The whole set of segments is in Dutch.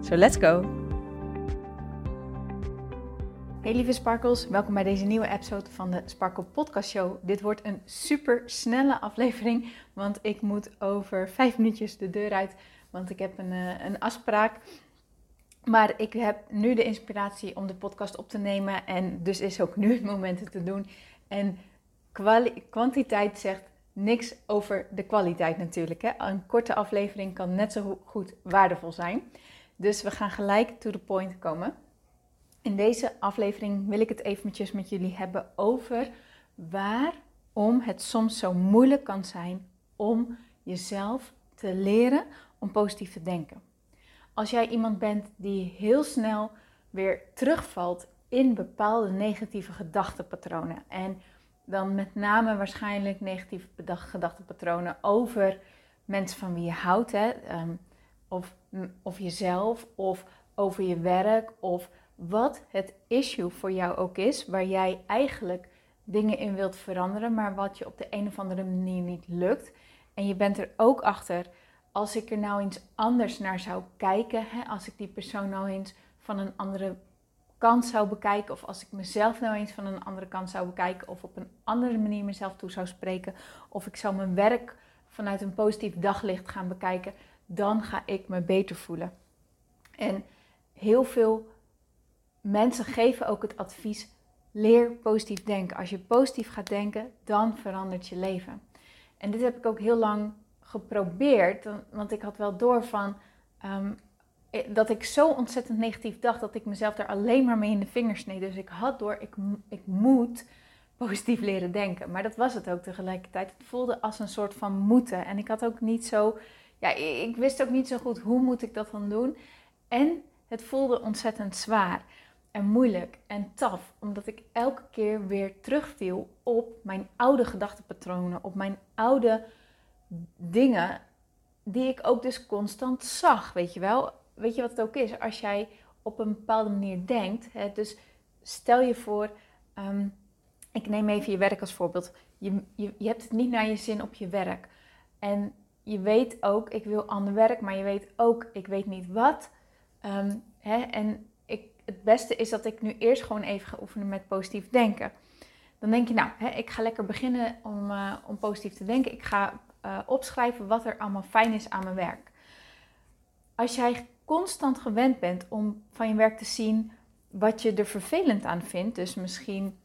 So let's go! Hey lieve Sparkles, welkom bij deze nieuwe episode van de Sparkle Podcast Show. Dit wordt een super snelle aflevering, want ik moet over vijf minuutjes de deur uit, want ik heb een, uh, een afspraak. Maar ik heb nu de inspiratie om de podcast op te nemen en dus is ook nu het moment het te doen. En kwantiteit zegt niks over de kwaliteit natuurlijk. Hè? Een korte aflevering kan net zo goed waardevol zijn. Dus we gaan gelijk to the point komen. In deze aflevering wil ik het eventjes met jullie hebben over waarom het soms zo moeilijk kan zijn om jezelf te leren om positief te denken. Als jij iemand bent die heel snel weer terugvalt in bepaalde negatieve gedachtenpatronen en dan met name waarschijnlijk negatieve gedachtenpatronen over mensen van wie je houdt, hè, ehm, of, of jezelf, of over je werk, of wat het issue voor jou ook is, waar jij eigenlijk dingen in wilt veranderen, maar wat je op de een of andere manier niet lukt. En je bent er ook achter, als ik er nou eens anders naar zou kijken, hè, als ik die persoon nou eens van een andere kant zou bekijken, of als ik mezelf nou eens van een andere kant zou bekijken, of op een andere manier mezelf toe zou spreken, of ik zou mijn werk vanuit een positief daglicht gaan bekijken, dan ga ik me beter voelen. En heel veel mensen geven ook het advies: leer positief denken. Als je positief gaat denken, dan verandert je leven. En dit heb ik ook heel lang geprobeerd, want ik had wel door van ehm, dat ik zo ontzettend negatief dacht dat ik mezelf er alleen maar mee in de vingers sneed. Dus ik had door, ik, ik moet positief leren denken. Maar dat was het ook tegelijkertijd. Het voelde als een soort van moeten. En ik had ook niet zo, ja, ik wist ook niet zo goed hoe moet ik dat dan doen. En het voelde ontzettend zwaar en moeilijk en taf, omdat ik elke keer weer terugviel op mijn oude gedachtenpatronen, op mijn oude dingen die ik ook dus constant zag, weet je wel. Weet je wat het ook is? Als jij op een bepaalde manier denkt, hè, dus stel je voor, ehm, ik neem even je werk als voorbeeld. Je, je, je hebt het niet naar je zin op je werk. En je weet ook, ik wil ander werk, maar je weet ook, ik weet niet wat. Ehm, hè, en ik, het beste is dat ik nu eerst gewoon even ga oefenen met positief denken. Dan denk je, nou, hè, ik ga lekker beginnen om, uh, om positief te denken. Ik ga uh, opschrijven wat er allemaal fijn is aan mijn werk. Als jij constant gewend bent om van je werk te zien wat je er vervelend aan vindt, dus misschien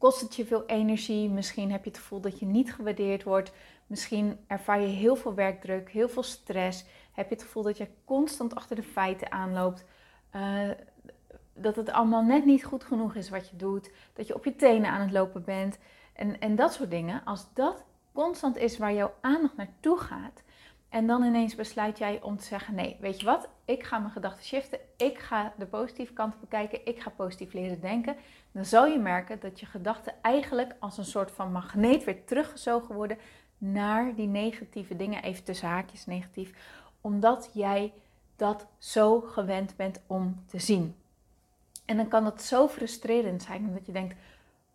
kost het je veel energie, misschien heb je het gevoel dat je niet gewaardeerd wordt, misschien ervaar je heel veel werkdruk, heel veel stress, heb je het gevoel dat je constant achter de feiten aanloopt, uh, dat het allemaal net niet goed genoeg is wat je doet, dat je op je tenen aan het lopen bent. En, en dat soort dingen. Als dat constant is waar jouw aandacht naartoe gaat, en dan ineens besluit jij om te zeggen: nee, weet je wat? Ik ga mijn gedachten shiften. Ik ga de positieve kant bekijken. Ik ga positief leren denken. Dan zal je merken dat je gedachten eigenlijk als een soort van magneet weer teruggezogen worden naar die negatieve dingen. Even tussen haakjes negatief. Omdat jij dat zo gewend bent om te zien. En dan kan dat zo frustrerend zijn, omdat je denkt: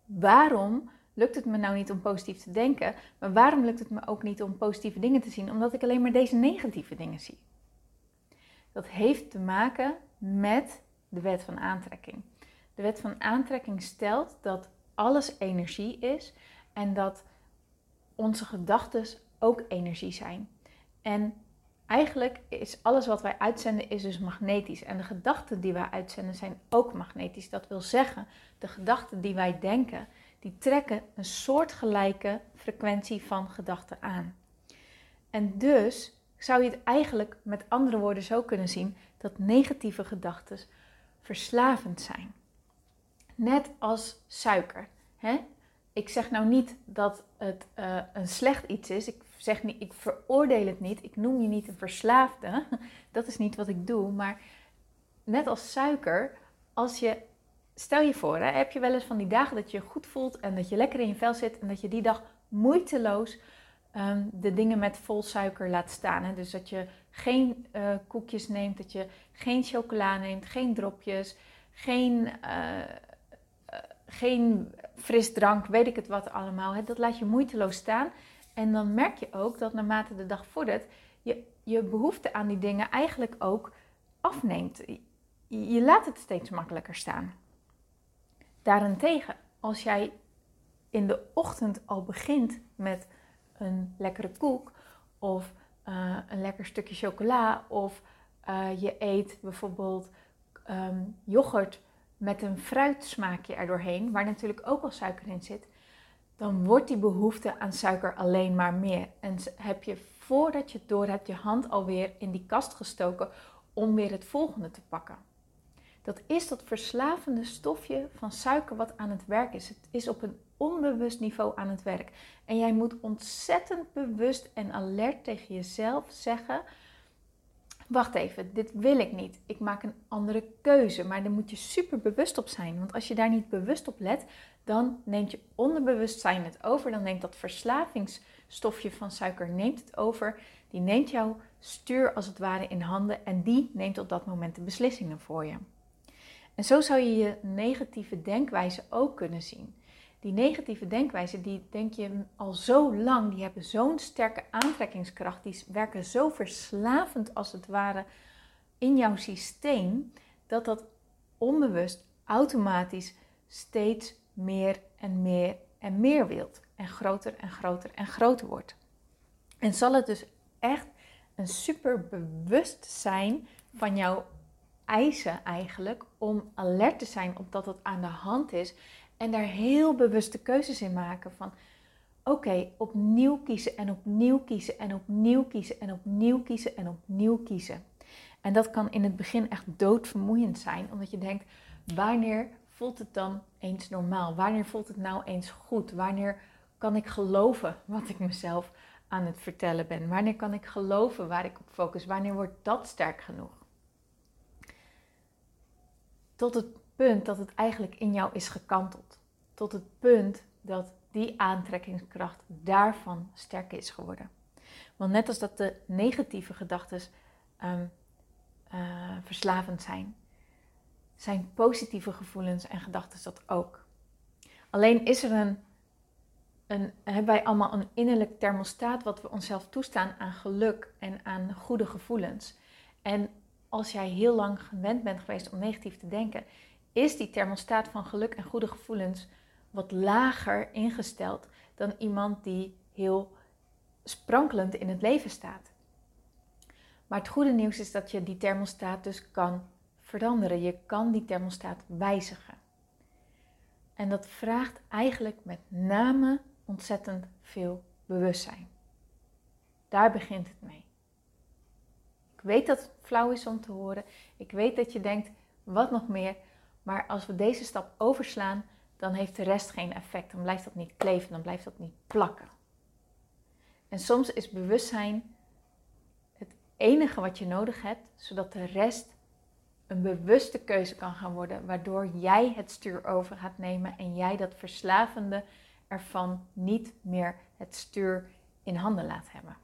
waarom lukt het me nou niet om positief te denken? Maar waarom lukt het me ook niet om positieve dingen te zien? Omdat ik alleen maar deze negatieve dingen zie. Dat heeft te maken met de wet van aantrekking. De wet van aantrekking stelt dat alles energie is en dat onze gedachten ook energie zijn. En eigenlijk is alles wat wij uitzenden is dus magnetisch. En de gedachten die wij uitzenden zijn ook magnetisch. Dat wil zeggen, de gedachten die wij denken, die trekken een soortgelijke frequentie van gedachten aan. En dus zou je het eigenlijk met andere woorden zo kunnen zien dat negatieve gedachten verslavend zijn. Net als suiker. Hè? Ik zeg nou niet dat het uh, een slecht iets is. Ik, zeg niet, ik veroordeel het niet. Ik noem je niet een verslaafde. Dat is niet wat ik doe. Maar net als suiker, als je, stel je voor, hè, heb je wel eens van die dagen dat je goed voelt en dat je lekker in je vel zit en dat je die dag moeiteloos ehm, de dingen met vol suiker laat staan. Hè? Dus dat je geen uh, koekjes neemt, dat je geen chocola neemt, geen dropjes, geen, uh, uh, geen frisdrank, weet ik het wat allemaal. Hè? Dat laat je moeiteloos staan. En dan merk je ook dat naarmate de dag vordert, je, je behoefte aan die dingen eigenlijk ook afneemt. Je laat het steeds makkelijker staan. Daarentegen, als jij in de ochtend al begint met een lekkere koek of uh, een lekker stukje chocola of uh, je eet bijvoorbeeld um, yoghurt met een fruitsmaakje erdoorheen, waar natuurlijk ook al suiker in zit, dan wordt die behoefte aan suiker alleen maar meer. En heb je voordat je het door hebt je hand alweer in die kast gestoken om weer het volgende te pakken. Dat is dat verslavende stofje van suiker wat aan het werk is. Het is op een onbewust niveau aan het werk. En jij moet ontzettend bewust en alert tegen jezelf zeggen: Wacht even, dit wil ik niet. Ik maak een andere keuze. Maar daar moet je super bewust op zijn. Want als je daar niet bewust op let, dan neemt je onderbewustzijn het over. Dan neemt dat verslavingsstofje van suiker neemt het over. Die neemt jouw stuur als het ware in handen en die neemt op dat moment de beslissingen voor je. En zo zou je je negatieve denkwijze ook kunnen zien. Die negatieve denkwijze, die denk je al zo lang, die hebben zo'n sterke aantrekkingskracht, die werken zo verslavend als het ware in jouw systeem, dat dat onbewust automatisch steeds meer en meer en meer wilt. En groter en groter en groter wordt. En zal het dus echt een super bewustzijn van jouw eisen eigenlijk om alert te zijn op dat het aan de hand is en daar heel bewuste keuzes in maken van oké, opnieuw kiezen en opnieuw kiezen en opnieuw kiezen en opnieuw kiezen en opnieuw kiezen. En dat kan in het begin echt doodvermoeiend zijn, omdat je denkt, wanneer voelt het dan eens normaal? Wanneer voelt het nou eens goed? Wanneer kan ik geloven wat ik mezelf aan het vertellen ben? Wanneer kan ik geloven waar ik op focus? Wanneer wordt dat sterk genoeg? Tot het punt dat het eigenlijk in jou is gekanteld. Tot het punt dat die aantrekkingskracht daarvan sterk is geworden. Want net als dat de negatieve gedachten um, uh, verslavend zijn, zijn positieve gevoelens en gedachten dat ook. Alleen is er een, een, hebben wij allemaal een innerlijk thermostaat wat we onszelf toestaan aan geluk en aan goede gevoelens. En als jij heel lang gewend bent geweest om negatief te denken, is die thermostaat van geluk en goede gevoelens wat lager ingesteld dan iemand die heel sprankelend in het leven staat. Maar het goede nieuws is dat je die thermostaat dus kan veranderen. Je kan die thermostaat wijzigen. En dat vraagt eigenlijk met name ontzettend veel bewustzijn. Daar begint het mee. Weet dat het flauw is om te horen. Ik weet dat je denkt, wat nog meer? Maar als we deze stap overslaan, dan heeft de rest geen effect. Dan blijft dat niet kleven, dan blijft dat niet plakken. En soms is bewustzijn het enige wat je nodig hebt, zodat de rest een bewuste keuze kan gaan worden, waardoor jij het stuur over gaat nemen en jij dat verslavende ervan niet meer het stuur in handen laat hebben.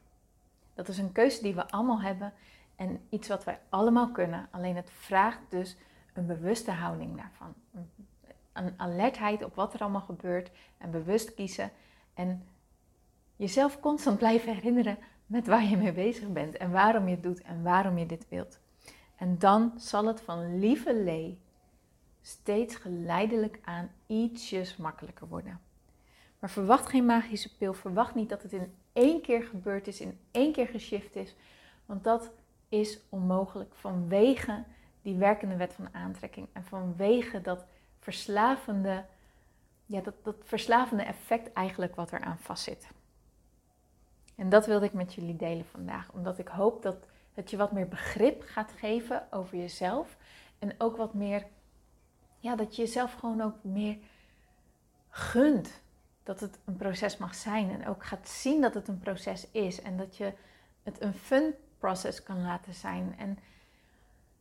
Dat is een keuze die we allemaal hebben en iets wat wij allemaal kunnen. Alleen het vraagt dus een bewuste houding daarvan. Een alertheid op wat er allemaal gebeurt en bewust kiezen. En jezelf constant blijven herinneren met waar je mee bezig bent en waarom je het doet en waarom je dit wilt. En dan zal het van lieve lee steeds geleidelijk aan ietsjes makkelijker worden. Maar verwacht geen magische pil. Verwacht niet dat het in één keer gebeurd is, in één keer geshift is. Want dat is onmogelijk vanwege die werkende wet van aantrekking en vanwege dat verslavende, ja, dat, dat verslavende effect eigenlijk wat eraan vastzit. En dat wilde ik met jullie delen vandaag, omdat ik hoop dat het je wat meer begrip gaat geven over jezelf en ook wat meer, ja, dat je jezelf gewoon ook meer gunt dat het een proces mag zijn en ook gaat zien dat het een proces is en dat je het een fun proces kan laten zijn. En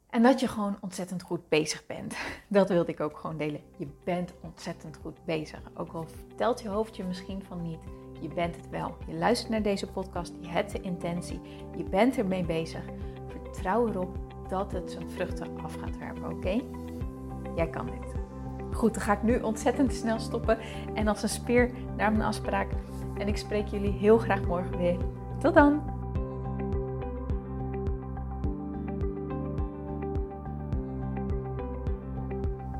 En dat je gewoon ontzettend goed bezig bent. Dat wilde ik ook gewoon delen. Je bent ontzettend goed bezig. Ook al vertelt je hoofd je misschien van niet. Je bent het wel. Je luistert naar deze podcast. Je hebt de intentie. Je bent ermee bezig. Vertrouw erop dat het zijn vruchten af gaat werpen. Oké? Jij kan dit. Goed, dan ga ik nu ontzettend snel stoppen. En als een speer naar mijn afspraak. En ik spreek jullie heel graag morgen weer. Tot dan!